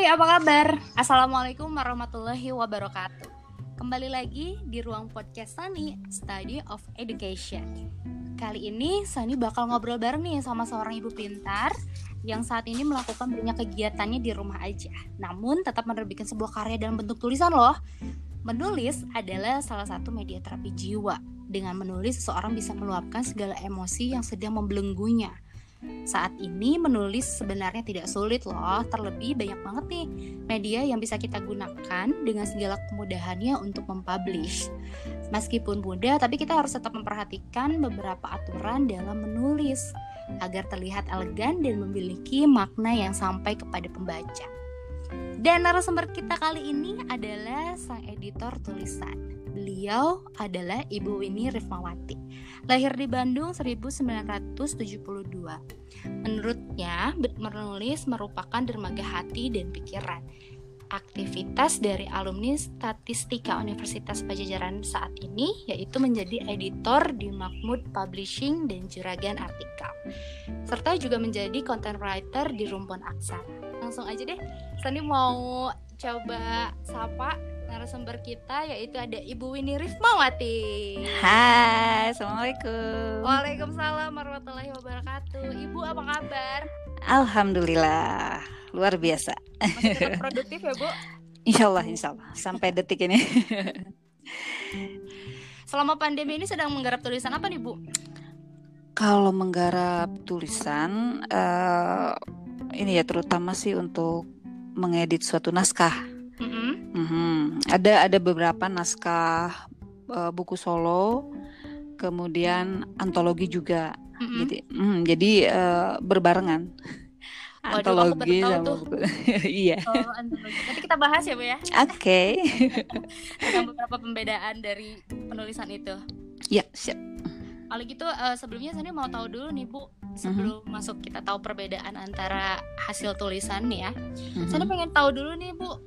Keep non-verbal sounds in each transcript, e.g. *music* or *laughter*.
Hai, apa kabar? Assalamualaikum warahmatullahi wabarakatuh. Kembali lagi di ruang podcast Sani, Study of Education. Kali ini Sani bakal ngobrol bareng nih sama seorang ibu pintar yang saat ini melakukan banyak kegiatannya di rumah aja. Namun tetap menerbitkan sebuah karya dalam bentuk tulisan loh. Menulis adalah salah satu media terapi jiwa. Dengan menulis, seseorang bisa meluapkan segala emosi yang sedang membelenggunya. Saat ini menulis sebenarnya tidak sulit loh, terlebih banyak banget nih media yang bisa kita gunakan dengan segala kemudahannya untuk mempublish. Meskipun mudah, tapi kita harus tetap memperhatikan beberapa aturan dalam menulis agar terlihat elegan dan memiliki makna yang sampai kepada pembaca. Dan narasumber kita kali ini adalah sang editor tulisan. Beliau adalah Ibu Winnie Rifmawati. Lahir di Bandung 1972. Menurutnya, menulis merupakan dermaga hati dan pikiran. Aktivitas dari alumni Statistika Universitas Pajajaran saat ini yaitu menjadi editor di Mahmud Publishing dan Juragan Artikel. Serta juga menjadi content writer di Rumpun Aksara. Langsung aja deh, Sani mau coba sapa narasumber kita yaitu ada Ibu Winnie Rifmawati. Hai, assalamualaikum. Waalaikumsalam warahmatullahi wabarakatuh. Ibu apa kabar? Alhamdulillah, luar biasa. Masih tetap *laughs* produktif ya Bu? Insya Allah, insya Allah sampai detik ini. *laughs* Selama pandemi ini sedang menggarap tulisan apa nih Bu? Kalau menggarap tulisan, uh, ini ya terutama sih untuk mengedit suatu naskah. Mm -hmm. Mm -hmm. Ada ada beberapa naskah uh, buku solo, kemudian antologi juga. Mm -hmm. Jadi, mm, jadi uh, berbarengan. Waduh, antologi sama tuh. buku. *laughs* iya. Oh, antologi. Nanti kita bahas ya, Bu ya. Oke. Okay. *laughs* Ada beberapa pembedaan dari penulisan itu. Ya, siap. Kalau gitu uh, sebelumnya saya mau tahu dulu nih Bu, sebelum mm-hmm. masuk kita tahu perbedaan antara hasil tulisan nih ya. Mm-hmm. Saya pengen tahu dulu nih Bu,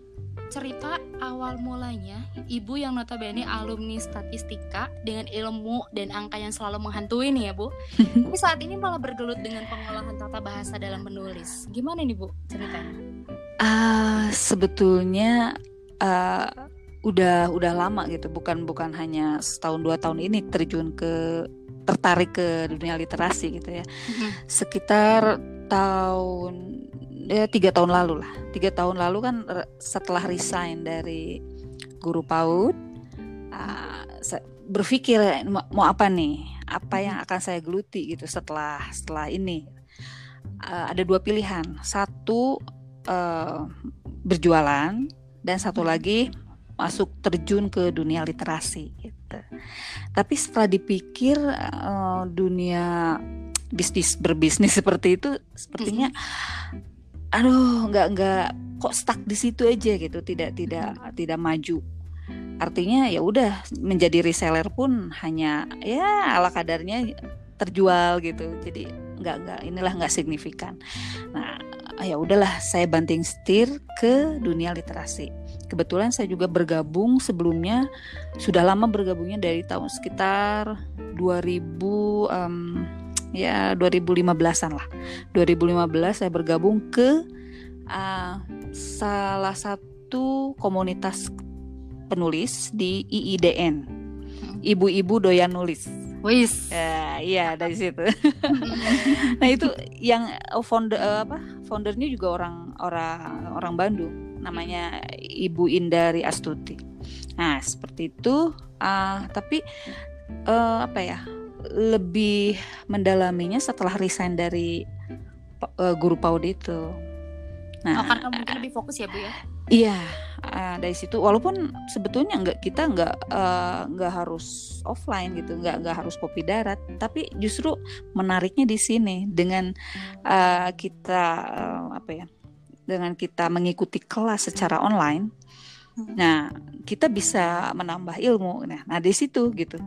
cerita awal mulanya ibu yang notabene alumni statistika dengan ilmu dan angka yang selalu menghantui nih ya Bu. *laughs* Tapi saat ini malah bergelut dengan pengolahan tata bahasa dalam menulis. Gimana nih Bu ceritanya? Uh, sebetulnya uh, udah udah lama gitu, bukan bukan hanya setahun dua tahun ini terjun ke tertarik ke dunia literasi gitu ya. Mm-hmm. Sekitar tahun ya tiga tahun lalu lah. Tiga tahun lalu kan setelah resign dari guru PAUD uh, berpikir mau apa nih? Apa yang akan saya geluti? Gitu setelah setelah ini. Uh, ada dua pilihan. Satu uh, berjualan dan satu lagi masuk terjun ke dunia literasi gitu. Tapi setelah dipikir uh, dunia bisnis berbisnis *laughs* seperti itu sepertinya aduh nggak nggak kok stuck di situ aja gitu tidak tidak tidak maju. Artinya ya udah menjadi reseller pun hanya ya ala kadarnya terjual gitu. Jadi nggak nggak inilah nggak signifikan. Nah ya udahlah saya banting setir ke dunia literasi. Kebetulan saya juga bergabung sebelumnya sudah lama bergabungnya dari tahun sekitar 2000 um, ya 2015-an lah. 2015 saya bergabung ke uh, salah satu komunitas penulis di IIDN. Hmm. Ibu-ibu doyan nulis. Wis. Ya, iya dari situ. *laughs* nah, itu yang founder uh, apa? Foundernya juga orang orang orang Bandung, namanya Ibu Indari Astuti. Nah, seperti itu uh, tapi uh, apa ya? Lebih mendalaminya setelah resign dari uh, guru PAUD itu. Nah, oh, karena mungkin lebih fokus ya bu ya? Iya, uh, dari situ. Walaupun sebetulnya nggak kita nggak uh, nggak harus offline gitu, nggak nggak harus kopi darat, tapi justru menariknya di sini dengan uh, kita uh, apa ya? Dengan kita mengikuti kelas secara online. Nah kita bisa menambah ilmu. Nah, nah di situ gitu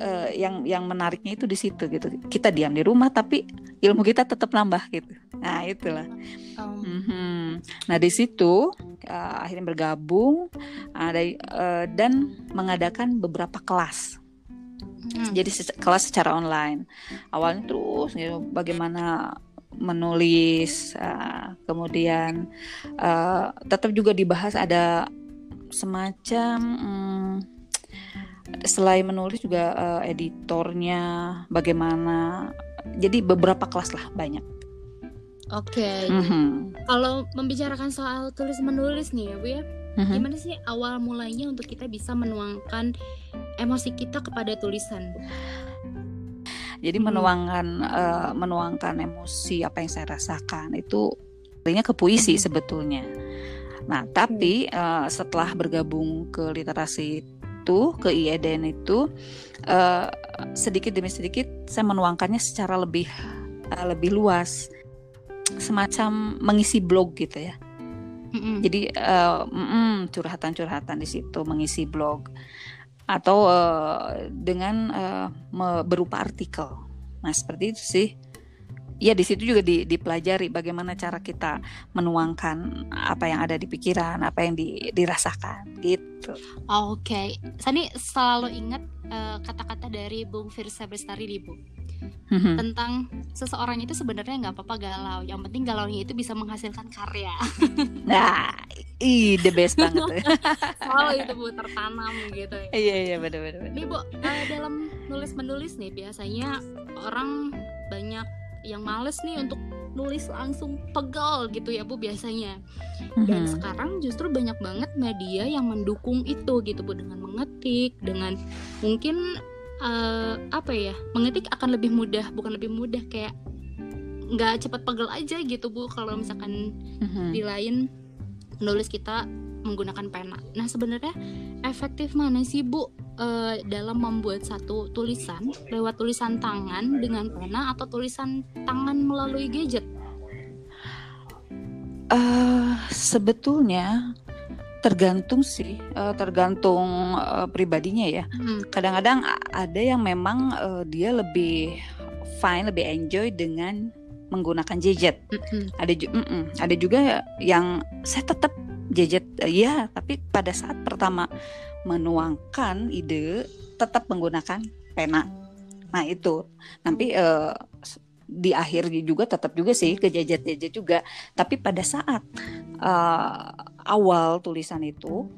uh, yang yang menariknya itu di situ gitu kita diam di rumah tapi ilmu kita tetap nambah gitu nah itulah oh. mm-hmm. nah di situ uh, akhirnya bergabung ada uh, dan mengadakan beberapa kelas hmm. jadi se- kelas secara online awalnya terus gitu bagaimana menulis uh, kemudian uh, tetap juga dibahas ada semacam hmm, selain menulis juga uh, editornya bagaimana jadi beberapa kelas lah banyak oke okay. mm -hmm. kalau membicarakan soal tulis menulis nih ya bu ya mm-hmm. gimana sih awal mulainya untuk kita bisa menuangkan emosi kita kepada tulisan bu jadi hmm. menuangkan uh, menuangkan emosi apa yang saya rasakan itu artinya ke puisi hmm. sebetulnya. Nah, tapi uh, setelah bergabung ke literasi itu, ke IEDN itu uh, sedikit demi sedikit saya menuangkannya secara lebih uh, lebih luas. Semacam mengisi blog gitu ya. Mm-mm. Jadi uh, mm, curhatan-curhatan di situ mengisi blog atau uh, dengan uh, berupa artikel. Nah seperti itu sih. Ya di situ juga di, dipelajari bagaimana cara kita menuangkan apa yang ada di pikiran, apa yang di, dirasakan gitu. Oke, okay. Sani selalu ingat kata-kata uh, dari Bung Firsa Bestari di Bu mm-hmm. tentang seseorang itu sebenarnya nggak apa-apa galau yang penting galaunya itu bisa menghasilkan karya *laughs* nah ih the best banget *laughs* selalu itu bu tertanam gitu ya iya iya benar benar nih bu uh, dalam nulis menulis nih biasanya orang banyak yang males nih untuk nulis langsung pegal gitu ya bu biasanya dan mm-hmm. sekarang justru banyak banget media yang mendukung itu gitu bu dengan mengetik dengan mungkin uh, apa ya mengetik akan lebih mudah bukan lebih mudah kayak nggak cepat pegel aja gitu bu kalau misalkan mm-hmm. di lain menulis kita menggunakan pena. Nah sebenarnya efektif mana sih bu uh, dalam membuat satu tulisan lewat tulisan tangan dengan pena atau tulisan tangan melalui gadget? Uh, sebetulnya tergantung sih uh, tergantung uh, pribadinya ya hmm. kadang-kadang ada yang memang uh, dia lebih fine lebih enjoy dengan menggunakan gadget. Mm ada mm -mm. ada juga yang saya tetap gadget uh, ya tapi pada saat pertama menuangkan ide tetap menggunakan pena. Nah itu. Nanti uh, di akhir juga tetap juga sih ke gadget-gadget juga. Tapi pada saat uh, awal tulisan itu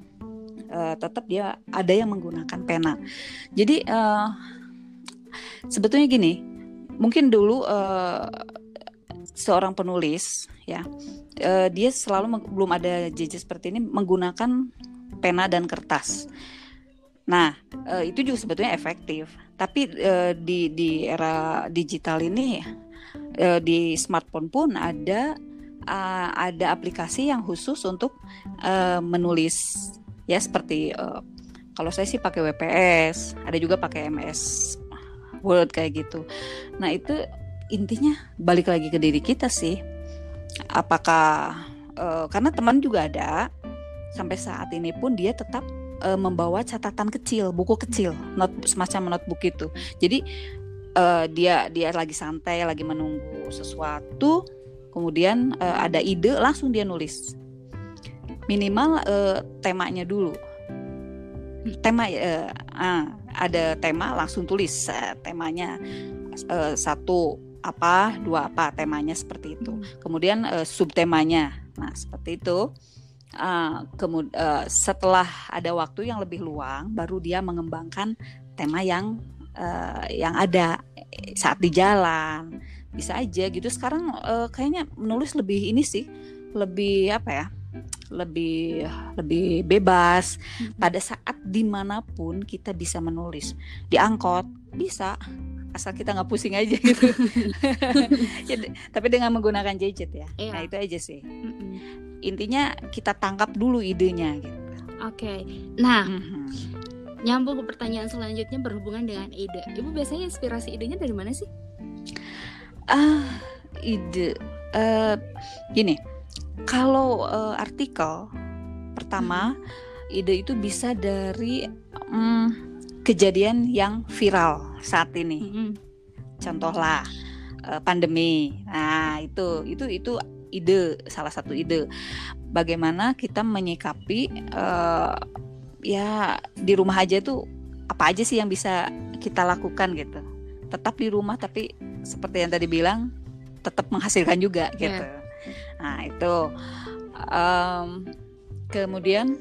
uh, tetap dia ada yang menggunakan pena. Jadi uh, sebetulnya gini, mungkin dulu uh, seorang penulis ya uh, dia selalu belum ada gadget seperti ini menggunakan pena dan kertas. Nah, uh, itu juga sebetulnya efektif. Tapi uh, di di era digital ini uh, di smartphone pun ada uh, ada aplikasi yang khusus untuk uh, menulis ya seperti uh, kalau saya sih pakai WPS, ada juga pakai MS Word kayak gitu. Nah, itu intinya balik lagi ke diri kita sih. Apakah uh, karena teman juga ada sampai saat ini pun dia tetap uh, membawa catatan kecil, buku kecil, not semacam notebook itu. Jadi uh, dia dia lagi santai, lagi menunggu sesuatu, kemudian uh, ada ide langsung dia nulis minimal uh, temanya dulu tema uh, uh, ada tema langsung tulis uh, temanya uh, satu apa dua apa temanya seperti itu. Hmm. kemudian uh, subtemanya. Nah seperti itu. Uh, kemudian uh, setelah ada waktu yang lebih luang baru dia mengembangkan tema yang uh, yang ada saat di jalan. Bisa aja gitu. Sekarang uh, kayaknya menulis lebih ini sih lebih apa ya lebih lebih bebas. Hmm. pada saat di mana pun kita bisa menulis. Di angkot bisa asal kita nggak pusing aja gitu *laughs* ya, tapi dengan menggunakan gadget ya iya. nah itu aja sih mm intinya kita tangkap dulu idenya gitu oke okay. nah mm-hmm. nyambung ke pertanyaan selanjutnya berhubungan dengan ide ibu biasanya inspirasi idenya dari mana sih ah ide uh, gini kalau uh, artikel pertama hmm. ide itu bisa dari um, kejadian yang viral saat ini hmm. contohlah uh, pandemi nah itu itu itu ide salah satu ide bagaimana kita menyikapi uh, ya di rumah aja tuh apa aja sih yang bisa kita lakukan gitu tetap di rumah tapi seperti yang tadi bilang tetap menghasilkan juga gitu. Yeah. Nah itu um, kemudian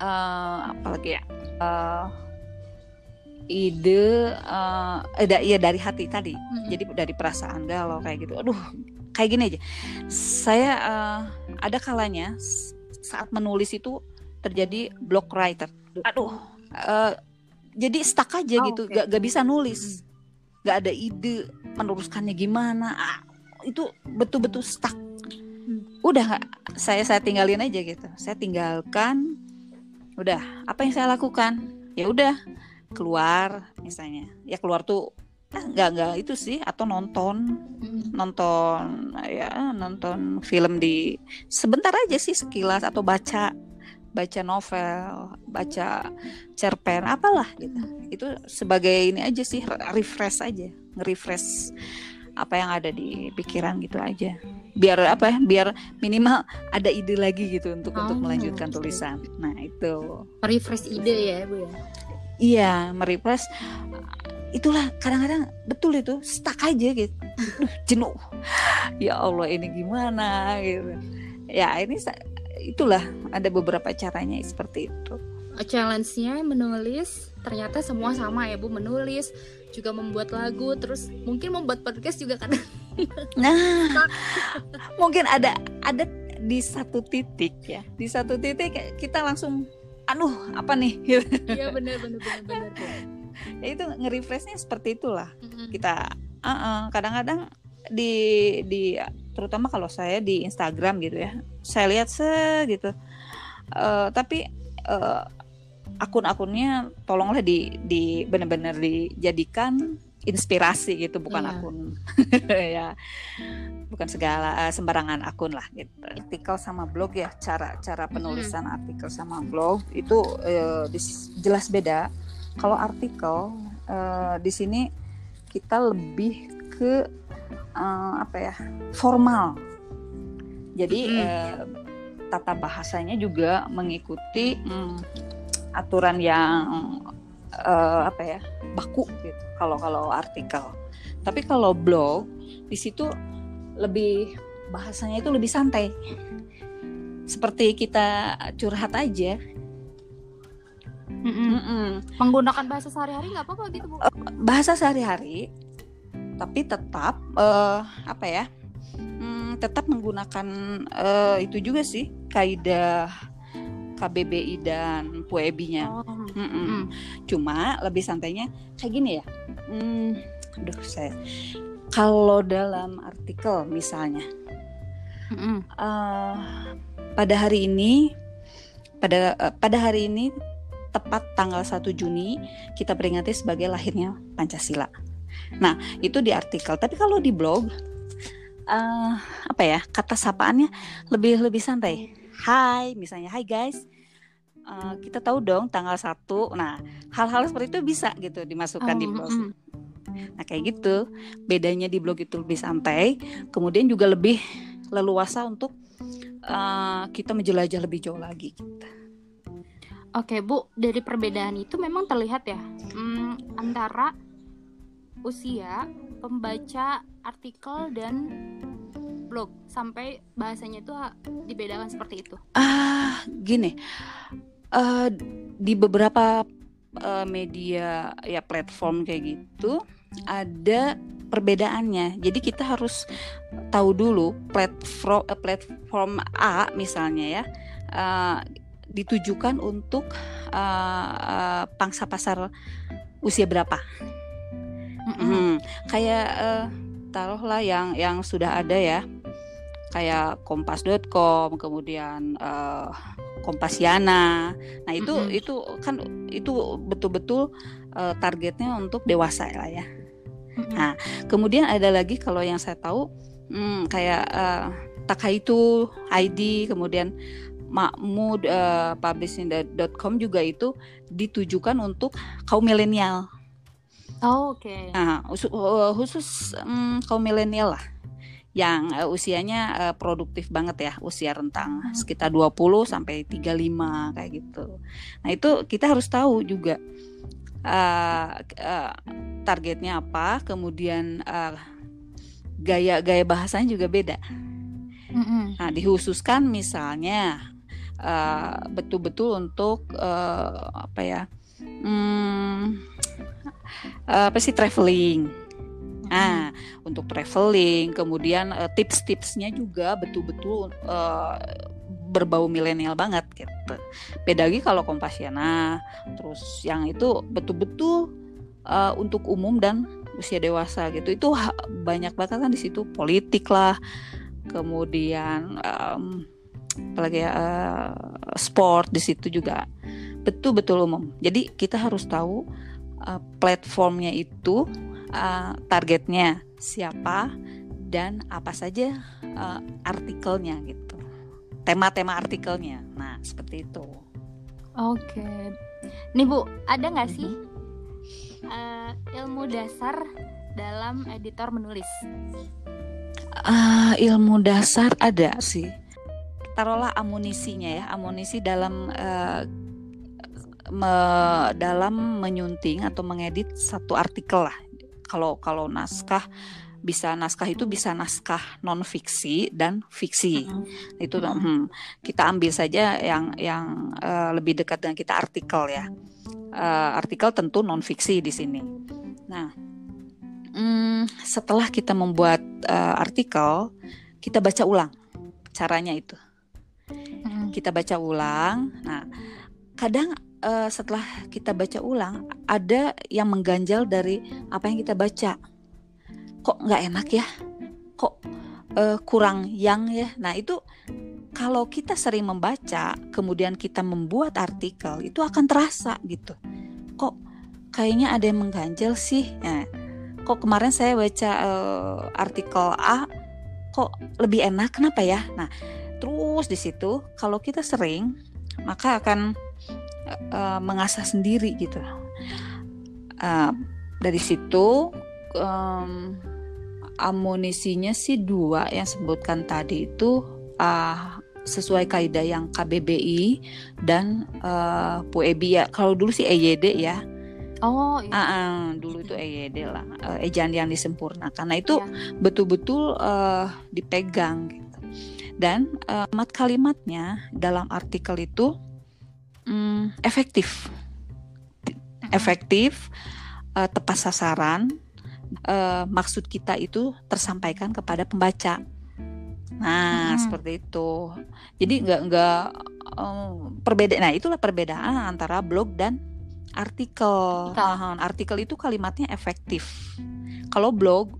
uh, apa lagi ya? Uh, ide uh, eh ya dari hati tadi. Hmm. Jadi dari perasaan galau kayak gitu. Aduh, kayak gini aja. Saya uh, ada kalanya saat menulis itu terjadi block writer. Aduh, uh, jadi stuck aja oh, gitu, okay. gak, gak bisa nulis, gak ada ide meneruskannya gimana. Ah, itu betul-betul stuck. Hmm. Udah saya saya tinggalin aja gitu. Saya tinggalkan. Udah, apa yang saya lakukan? Ya udah, keluar misalnya. Ya keluar tuh ah, nggak nggak itu sih atau nonton. Nonton ya nonton film di sebentar aja sih sekilas atau baca baca novel baca cerpen apalah gitu. Itu sebagai ini aja sih refresh aja nge-refresh apa yang ada di pikiran gitu aja. Biar apa ya biar minimal ada ide lagi gitu untuk oh. untuk melanjutkan tulisan. Nah itu. Refresh ide ya bu ya? Iya merefresh. Itulah kadang-kadang betul itu stuck aja gitu. Jenuh. Ya Allah ini gimana gitu. Ya ini itulah ada beberapa caranya seperti itu. Challenge-nya menulis ternyata semua sama ya Bu menulis juga membuat lagu terus mungkin membuat podcast juga kan. *laughs* Nah mungkin ada ada di satu titik ya. Di satu titik kita langsung aduh apa nih? *laughs* Iya benar benar benar benar ya itu nge-refreshnya seperti itulah. Mm-hmm. kita uh-uh, kadang-kadang di di terutama kalau saya di Instagram gitu ya saya lihat se gitu. Uh, tapi uh, akun-akunnya tolonglah di di benar-benar dijadikan inspirasi gitu bukan yeah. akun *laughs* ya bukan segala uh, sembarangan akun lah gitu artikel sama blog ya cara cara penulisan mm -hmm. artikel sama blog itu uh, jelas beda kalau artikel uh, di sini kita lebih ke uh, apa ya formal jadi mm -hmm. uh, tata bahasanya juga mengikuti um, aturan yang uh, apa ya baku gitu kalau kalau artikel tapi kalau blog di situ lebih bahasanya itu lebih santai seperti kita curhat aja Mm -mm. Mm -mm. menggunakan bahasa sehari-hari nggak apa-apa gitu bu uh, bahasa sehari-hari tapi tetap uh, apa ya hmm, tetap menggunakan uh, itu juga sih kaidah KBBI dan PUEBI-nya. Oh. Mm -mm. Cuma lebih santainya kayak gini ya. Hmm, aduh saya kalau dalam artikel misalnya mm -mm. Uh, pada hari ini pada uh, pada hari ini tepat tanggal 1 Juni kita peringati sebagai lahirnya Pancasila. Nah, itu di artikel. Tapi kalau di blog uh, apa ya? Kata sapaannya lebih lebih santai Hai, misalnya Hai guys. Uh, kita tahu dong tanggal satu. Nah, hal-hal seperti itu bisa gitu dimasukkan oh, di blog. Mm. Nah, kayak gitu. Bedanya di blog itu lebih santai, kemudian juga lebih leluasa untuk uh, kita menjelajah lebih jauh lagi gitu. Oke, Bu, dari perbedaan itu memang terlihat ya hmm, antara usia pembaca artikel dan blog sampai bahasanya itu dibedakan seperti itu? Ah, gini, uh, di beberapa uh, media ya platform kayak gitu ada perbedaannya. Jadi kita harus tahu dulu platform uh, platform A misalnya ya uh, ditujukan untuk uh, uh, pangsa pasar usia berapa. Mm -hmm. hmm, kayak uh, taruhlah yang yang sudah ada ya kayak kompas.com kemudian uh, Kompasiana. Nah, itu mm -hmm. itu kan itu betul-betul uh, targetnya untuk dewasa lah ya. Mm -hmm. Nah, kemudian ada lagi kalau yang saya tahu hmm, kayak uh, Takaitu ID kemudian Makmud uh, publishing.com juga itu ditujukan untuk kaum milenial. Oh, oke. Okay. Nah, khusus, khusus um, kaum milenial lah yang uh, usianya uh, produktif banget ya, usia rentang hmm. sekitar 20 sampai 35 kayak gitu. Nah, itu kita harus tahu juga uh, uh, targetnya apa, kemudian uh, gaya-gaya bahasanya juga beda. Mm-mm. Nah, dikhususkan misalnya eh, betul-betul untuk eh, apa ya? Hmm, apa sih traveling? Nah, untuk traveling, kemudian eh, tips-tipsnya juga betul-betul eh, berbau milenial banget gitu. Beda lagi kalau Kompasiana, terus yang itu betul-betul eh, untuk umum dan usia dewasa gitu. Itu banyak banget kan di situ politik lah, kemudian em, apalagi ya eh, sport di situ juga betul-betul umum. Jadi kita harus tahu eh, platformnya itu eh, targetnya siapa dan apa saja eh, artikelnya gitu. Tema-tema artikelnya. Nah, seperti itu. Oke. Nih Bu, ada nggak sih eh, ilmu dasar dalam editor menulis? Ah, ilmu dasar ada sih. Taruhlah amunisinya ya, amunisi dalam eh, me- dalam menyunting atau mengedit satu artikel lah. Kalau kalau naskah bisa naskah itu bisa naskah non fiksi dan fiksi. Itu Mhm. hmm, kita ambil saja yang yang eh, lebih dekat dengan kita artikel ya. Eh, artikel tentu non fiksi di sini. Nah, hmm, setelah kita membuat eh, artikel, kita baca ulang caranya itu. Mm-mm. Kita baca ulang. Nah, kadang eh, setelah kita baca ulang ada yang mengganjal dari apa yang kita baca. Kok nggak enak ya? Kok eh, kurang yang ya? Nah itu kalau kita sering membaca, kemudian kita membuat artikel, itu akan terasa gitu. Kok kayaknya ada yang mengganjal sih? Nah, kok kemarin saya baca eh, artikel A, kok lebih enak? Kenapa ya? Nah, terus di situ kalau kita sering, maka akan eh, mengasah sendiri gitu. Eh, dari situ em, amunisinya sih dua yang sebutkan tadi itu ah, sesuai kaidah yang KBBI dan eh, PUEBI ya. Kalau dulu sih EYD ya. Oh, iya. Ah, ah, dulu itu EYD lah, eh, ejaan yang disempurnakan. Nah itu Iya. betul-betul eh, dipegang gitu. Dan eh, kalimat-kalimatnya dalam artikel itu mm, efektif, efektif, eh, tepat sasaran. eh, maksud kita itu tersampaikan kepada pembaca. Nah, Mhm. seperti itu. Jadi nggak nggak perbedaan. Nah, itulah perbedaan antara blog dan artikel. Artikel. Nah, artikel itu kalimatnya efektif. Kalau blog,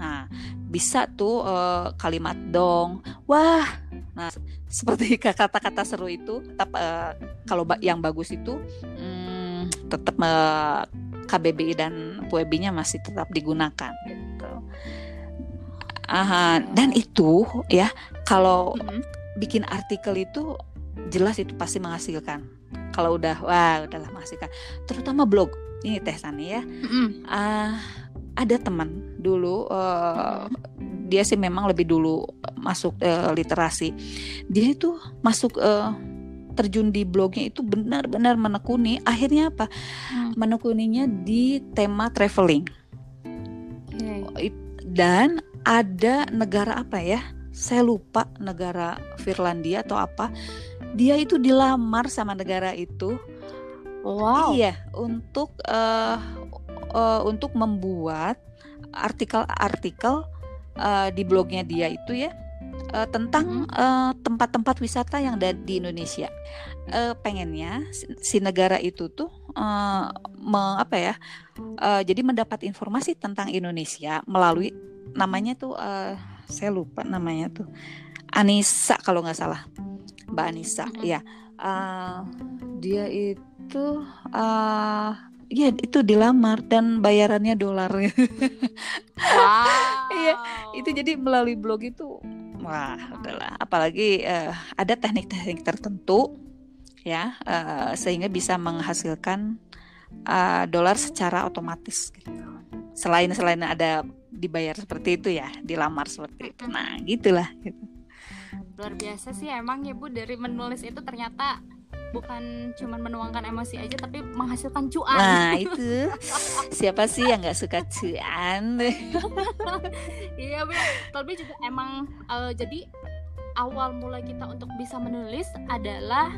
nah bisa tuh eh, kalimat dong. Wah, nah seperti *laughs* kata-kata seru itu, tetap eh, kalau yang bagus itu hmm, tetap eh, KBBI dan PUEBI-nya masih tetap digunakan. Gitu. Aha, dan itu ya kalau Mm-mm. bikin artikel itu jelas itu pasti menghasilkan. Kalau udah wah udahlah menghasilkan. Terutama blog. Ini Teh Sani ya. Ah, ada teman dulu eh, dia sih memang lebih dulu masuk eh, literasi. Dia itu masuk eh, terjun di blognya itu benar-benar menekuni. Akhirnya apa? Hmm. Menekuninya di tema traveling Oke. dan ada negara apa ya? Saya lupa negara Finlandia atau apa. Dia itu dilamar sama negara itu. Wow. Iya, untuk eh, eh, untuk membuat artikel-artikel eh, di blognya dia itu ya eh, tentang eh, tempat-tempat wisata yang ada di Indonesia. Eh, pengennya si, si negara itu tuh me- apa ya? eh, jadi mendapat informasi tentang Indonesia melalui namanya tuh eh, saya lupa namanya tuh Anissa kalau nggak salah, Mbak Anissa. Mhm. Ya, Eh, dia itu eh ya itu dilamar dan bayarannya dolar. Wow. Iya, itu jadi melalui blog itu wah udahlah apalagi eh, ada teknik-teknik tertentu ya eh, sehingga bisa menghasilkan eh, dolar secara otomatis gitu. Selain selain ada dibayar seperti itu ya, dilamar seperti itu. Nah, gitulah gitu. Luar biasa sih emang ya Bu dari menulis itu ternyata bukan cuman menuangkan emosi aja tapi menghasilkan cuan Nah *laughs* itu siapa sih yang nggak suka cuan? iya Bu. tapi juga emang eh, jadi awal mulai kita untuk bisa menulis adalah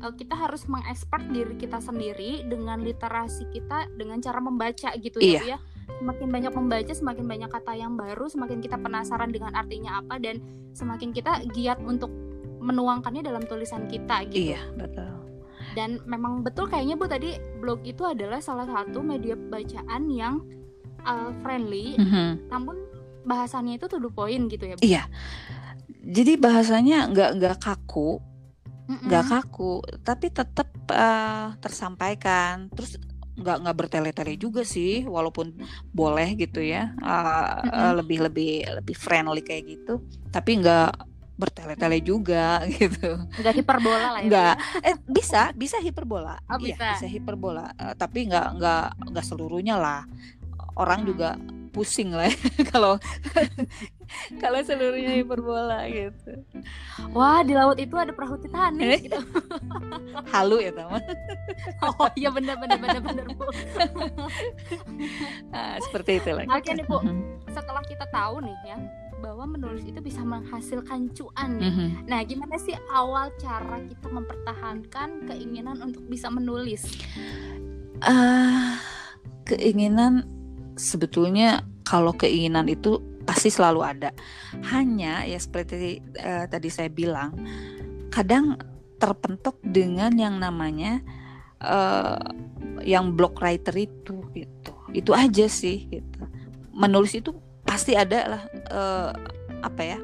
eh, kita harus mengekspor diri kita sendiri dengan literasi kita dengan cara membaca gitu ya Iya. Bu ya semakin banyak membaca semakin banyak kata yang baru semakin kita penasaran dengan artinya apa dan semakin kita giat untuk menuangkannya dalam tulisan kita gitu Iya betul. dan memang betul kayaknya bu tadi blog itu adalah salah satu media bacaan yang uh, friendly Mhm. namun bahasannya itu to the point gitu ya bu Iya. Jadi bahasanya nggak nggak kaku, nggak kaku, tapi tetap eh, tersampaikan. Terus nggak nggak bertele-tele juga sih, walaupun boleh gitu ya, eh, Mm-mm. eh, lebih lebih lebih friendly kayak gitu. Tapi nggak bertele-tele juga *laughs* gitu. nggak hiperbola lah ya Bu, Nggak, ya. eh bisa bisa hiperbola, Oh, iya bisa. bisa hiperbola, Eh, tapi nggak nggak nggak seluruhnya lah. Orang Hmm. juga pusing lah ya *laughs* kalau *laughs* kalau seluruhnya hiperbola gitu. wah di laut itu ada perahu Eh? Titanic gitu Halu ya teman. oh iya benar benar benar benar bu Ah, seperti itu lah. Oke nih, Bu. Mhm. setelah kita tahu nih ya bahwa menulis itu bisa menghasilkan cuan nih Mhm. nah gimana sih awal cara kita mempertahankan keinginan untuk bisa menulis Ah, keinginan sebetulnya kalau keinginan itu pasti selalu ada. Hanya ya seperti eh, tadi saya bilang, kadang terpentok dengan yang namanya eh, yang block writer itu gitu. Itu aja sih gitu. Menulis itu pasti ada lah eh, apa ya?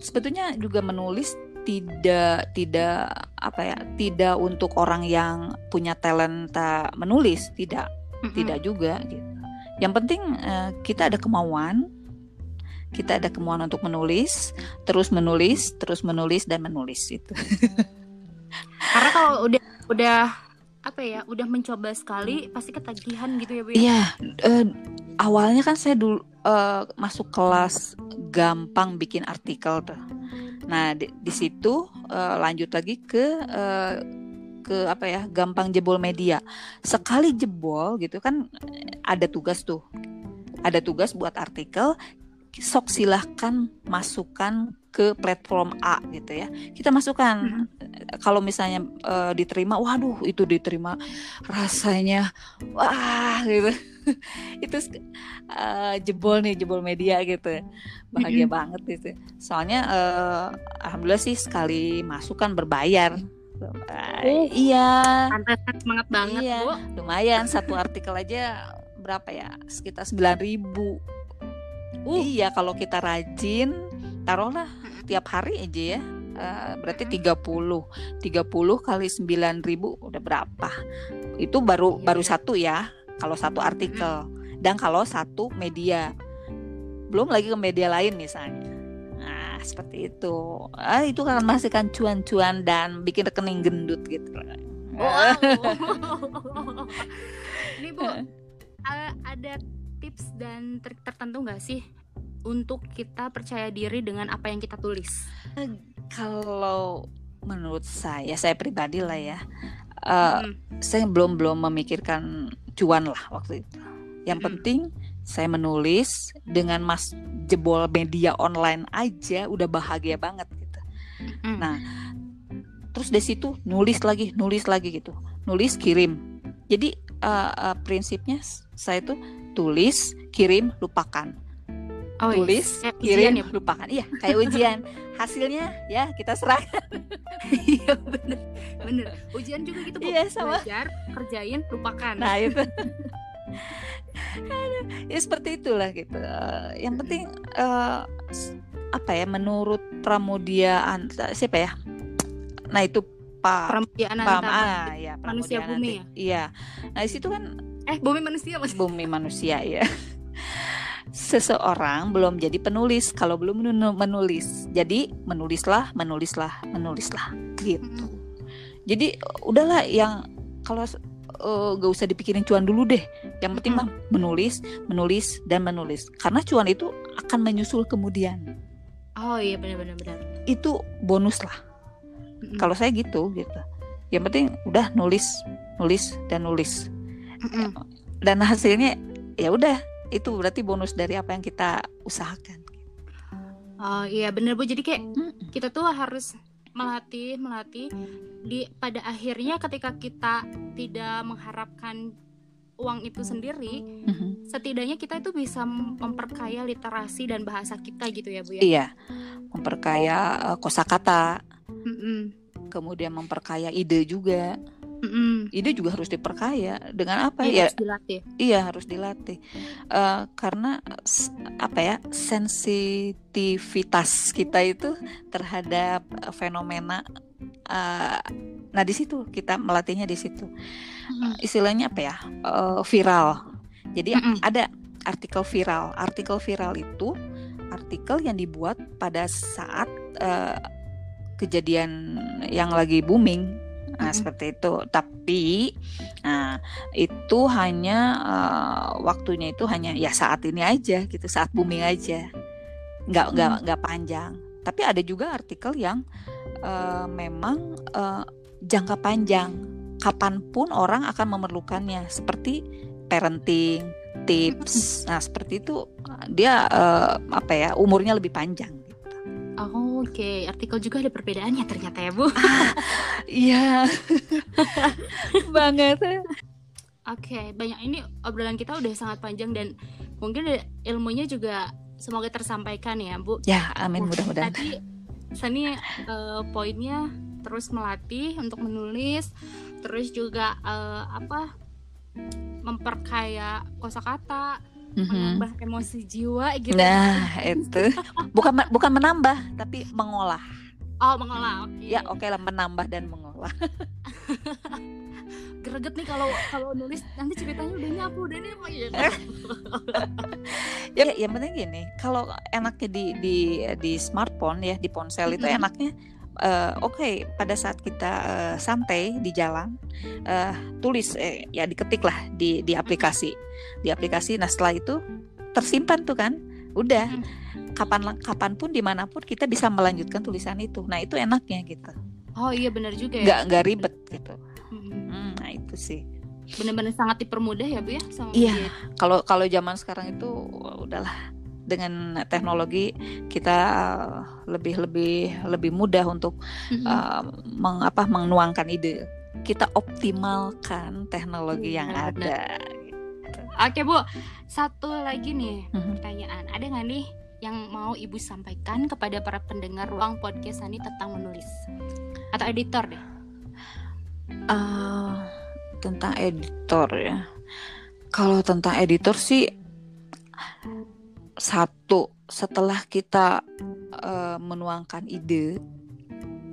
Sebetulnya juga menulis tidak tidak apa ya tidak untuk orang yang punya talenta menulis tidak Mm-mm. tidak juga gitu yang penting eh, kita ada kemauan kita ada kemauan untuk menulis terus menulis terus menulis dan menulis itu Karena kalau udah udah apa ya, udah mencoba sekali pasti ketagihan gitu ya, Bu. ya? Eh, awalnya kan saya dulu eh, masuk kelas gampang bikin artikel tuh. Nah, di, di situ eh, lanjut lagi ke eh, ke apa ya, gampang jebol media. Sekali jebol gitu kan ada tugas tuh. Ada tugas buat artikel sok silahkan masukkan ke platform A gitu ya. Kita masukkan kalau misalnya eh, diterima, waduh itu diterima rasanya wah gitu *laughs* itu eh, jebol nih jebol media gitu bahagia Mm-mm. banget gitu soalnya eh, alhamdulillah sih sekali masuk kan berbayar Oh. iya Pantesan semangat banget, Iya. Bu. lumayan satu artikel aja berapa ya sekitar 9000 ribu Uh. iya kalau kita rajin taruhlah tiap hari aja ya. Eh, berarti 30 30 kali 9000 ribu udah berapa? Itu baru Iya. baru satu ya kalau satu artikel. Dan kalau satu media. Belum lagi ke media lain misalnya. Nah seperti itu. Ah, itu akan menghasilkan cuan-cuan dan bikin rekening gendut gitu. Wow. *laughs* Ini Bu, a- ada tips dan trik tertentu nggak sih untuk kita percaya diri dengan apa yang kita tulis? Kalau menurut saya, saya pribadi lah ya, eh, Mm. saya belum belum memikirkan cuan lah waktu itu. Yang Mm-mm. penting saya menulis dengan mas jebol media online aja udah bahagia banget gitu. Mm. Nah, terus dari situ nulis lagi, nulis lagi gitu, nulis kirim. Jadi eh, eh, prinsipnya saya tuh tulis, kirim, lupakan. Oh, iya. tulis, ujian kirim, ya, lupakan. Iya, kayak ujian. Hasilnya ya kita serahkan. *laughs* Iya bener, bener. Ujian juga gitu bu. Iya, sama. Belajar, kerjain, lupakan. Nah itu *laughs* Aduh, ya seperti itulah gitu yang penting eh, s- apa ya menurut Pramudia An- siapa ya nah itu Pak Pramudiaan Pak antar ah, ya, manusia Pramudia bumi nanti. iya nah di situ kan Eh bumi manusia mas. bumi manusia ya seseorang belum jadi penulis. Kalau belum menu- menulis jadi menulislah menulislah menulislah. Gitu. Jadi udahlah yang kalau eh, gak usah dipikirin cuan dulu deh. Yang penting mah menulis menulis dan menulis. Karena cuan itu akan menyusul kemudian. Oh iya benar benar itu bonus lah Mm-mm. kalau saya gitu gitu. Yang penting udah nulis nulis dan nulis. Dan hasilnya ya udah itu berarti bonus dari apa yang kita usahakan Oh iya bener bu. Jadi kayak Mm-mm. kita tuh harus melatih melatih di pada akhirnya ketika kita tidak mengharapkan uang itu sendiri, Mhm. setidaknya kita itu bisa mem- memperkaya literasi dan bahasa kita gitu ya bu ya. iya memperkaya eh, kosakata Mm-mm. kemudian memperkaya ide juga Mm-mm. ide juga harus diperkaya dengan apa Iya, ya harus dilatih. Iya harus dilatih Eh, karena apa ya sensitivitas kita itu terhadap eh, fenomena eh, nah di situ kita melatihnya di situ Mm-mm. istilahnya apa ya Eh, viral jadi Mm-mm. ada artikel viral artikel viral itu artikel yang dibuat pada saat eh, kejadian yang lagi booming nah seperti itu. Tapi nah itu hanya eh, waktunya itu hanya ya saat ini aja gitu saat booming aja. Nggak nggak Hmm. nggak panjang. Tapi ada juga artikel yang eh, memang eh, jangka panjang. Kapan pun orang akan memerlukannya. Seperti parenting tips. Nah seperti itu dia eh, apa ya umurnya lebih panjang Oke, artikel juga ada perbedaannya ternyata ya bu. *laughs* iya banget Oke, banyak ini obrolan kita udah sangat panjang dan mungkin ilmunya juga semoga tersampaikan ya bu. ya amin Nah, mudah-mudahan Tadi Sani eh, poinnya terus melatih untuk menulis, terus juga eh, apa memperkaya kosakata, Mhm. menambah emosi jiwa gitu. nah *laughs* itu bukan bukan menambah tapi mengolah Oh mengolah, oke. ya oke lah menambah dan mengolah *laughs* Greget nih kalau kalau nulis nanti ceritanya udah ini apa udah ini apa ya. ya yang penting gini kalau enaknya di di di smartphone ya di ponsel itu Mhm. enaknya eh, oke pada saat kita eh, santai di jalan eh, tulis eh, ya diketik lah di di aplikasi. Di aplikasi nah setelah itu tersimpan tuh kan udah. Kapan kapan pun di mana pun kita bisa melanjutkan tulisan itu. Nah itu enaknya gitu. Oh iya benar juga ya. nggak nggak ribet gitu. Mm-mm. Hmm, nah itu sih. Benar-benar sangat dipermudah ya bu ya sama Iya. kalau kalau zaman sekarang itu udahlah dengan teknologi kita uh, lebih lebih lebih mudah untuk Mm-mm. uh, meng, apa, menuangkan ide kita optimalkan teknologi yang Benar, ada Oke bu, satu lagi nih Mhm. pertanyaan. Ada nggak nih yang mau ibu sampaikan kepada para pendengar ruang podcast Sani tentang menulis atau editor deh? Uh, tentang editor ya kalau tentang editor sih satu setelah kita uh, menuangkan ide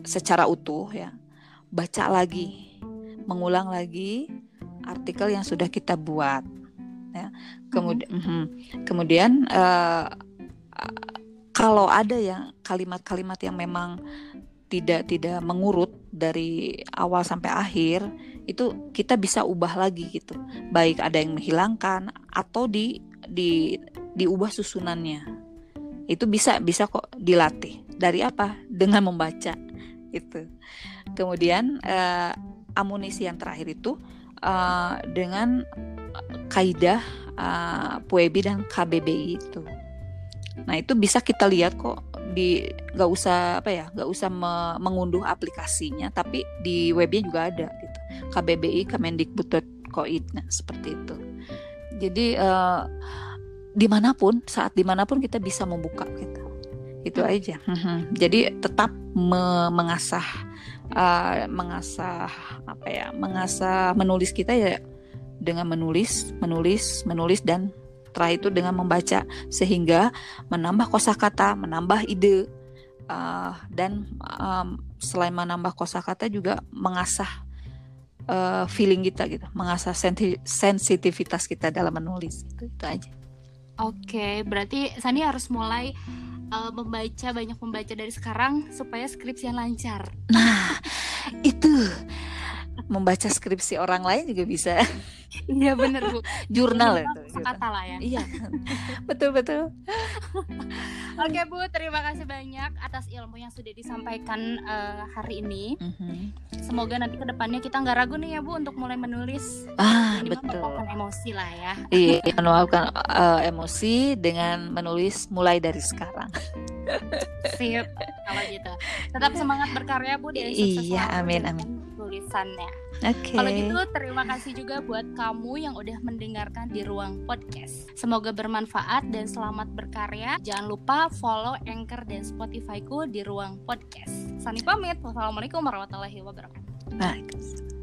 secara utuh ya baca lagi mengulang lagi artikel yang sudah kita buat ya. Kemudian kemudian eh, kalau ada yang kalimat-kalimat yang memang tidak tidak mengurut dari awal sampai akhir itu kita bisa ubah lagi gitu. Baik ada yang menghilangkan atau di di diubah susunannya. Itu bisa bisa kok dilatih. Dari apa? Dengan membaca. Itu. Kemudian eh, amunisi yang terakhir itu eh, dengan kaidah eh, PUEBI dan KBBI itu. Nah itu bisa kita lihat kok di nggak usah apa ya nggak usah me- mengunduh aplikasinya tapi di webnya juga ada gitu. KBBI Kemendikbud.co.id nah seperti itu jadi eh, di mana pun saat di mana pun kita bisa membuka gitu itu aja Mhm. jadi tetap me- mengasah eh, mengasah apa ya mengasah menulis kita ya dengan menulis menulis menulis dan terakhir itu dengan membaca sehingga menambah kosakata menambah ide eh, dan em, selain menambah kosakata juga mengasah eh, feeling kita gitu mengasah senti- sensitivitas kita dalam menulis itu, itu aja Oke, berarti Sani harus mulai uh, membaca banyak membaca dari sekarang supaya skripsian lancar. Nah, itu membaca skripsi orang lain juga bisa Iya bener bu. *laughs* jurnal itu. Kata lah ya. Iya, betul betul. *laughs* Oke Bu, terima kasih banyak atas ilmu yang sudah disampaikan uh, hari ini. Mm-hmm. Semoga nanti ke depannya kita nggak ragu nih ya Bu untuk mulai menulis. Ah ini betul. emosi lah ya. Iya, menuangkan uh, emosi dengan menulis mulai dari sekarang. Sip, kalau gitu. Tetap semangat berkarya Bu Iya, amin amin tulisannya. Oke. Okay. Kalau gitu terima kasih juga buat kamu yang udah mendengarkan di ruang podcast. Semoga bermanfaat dan selamat berkarya. Jangan lupa follow Anchor dan Spotify ku di ruang podcast. Sani pamit. Wassalamualaikum warahmatullahi wabarakatuh. Bye.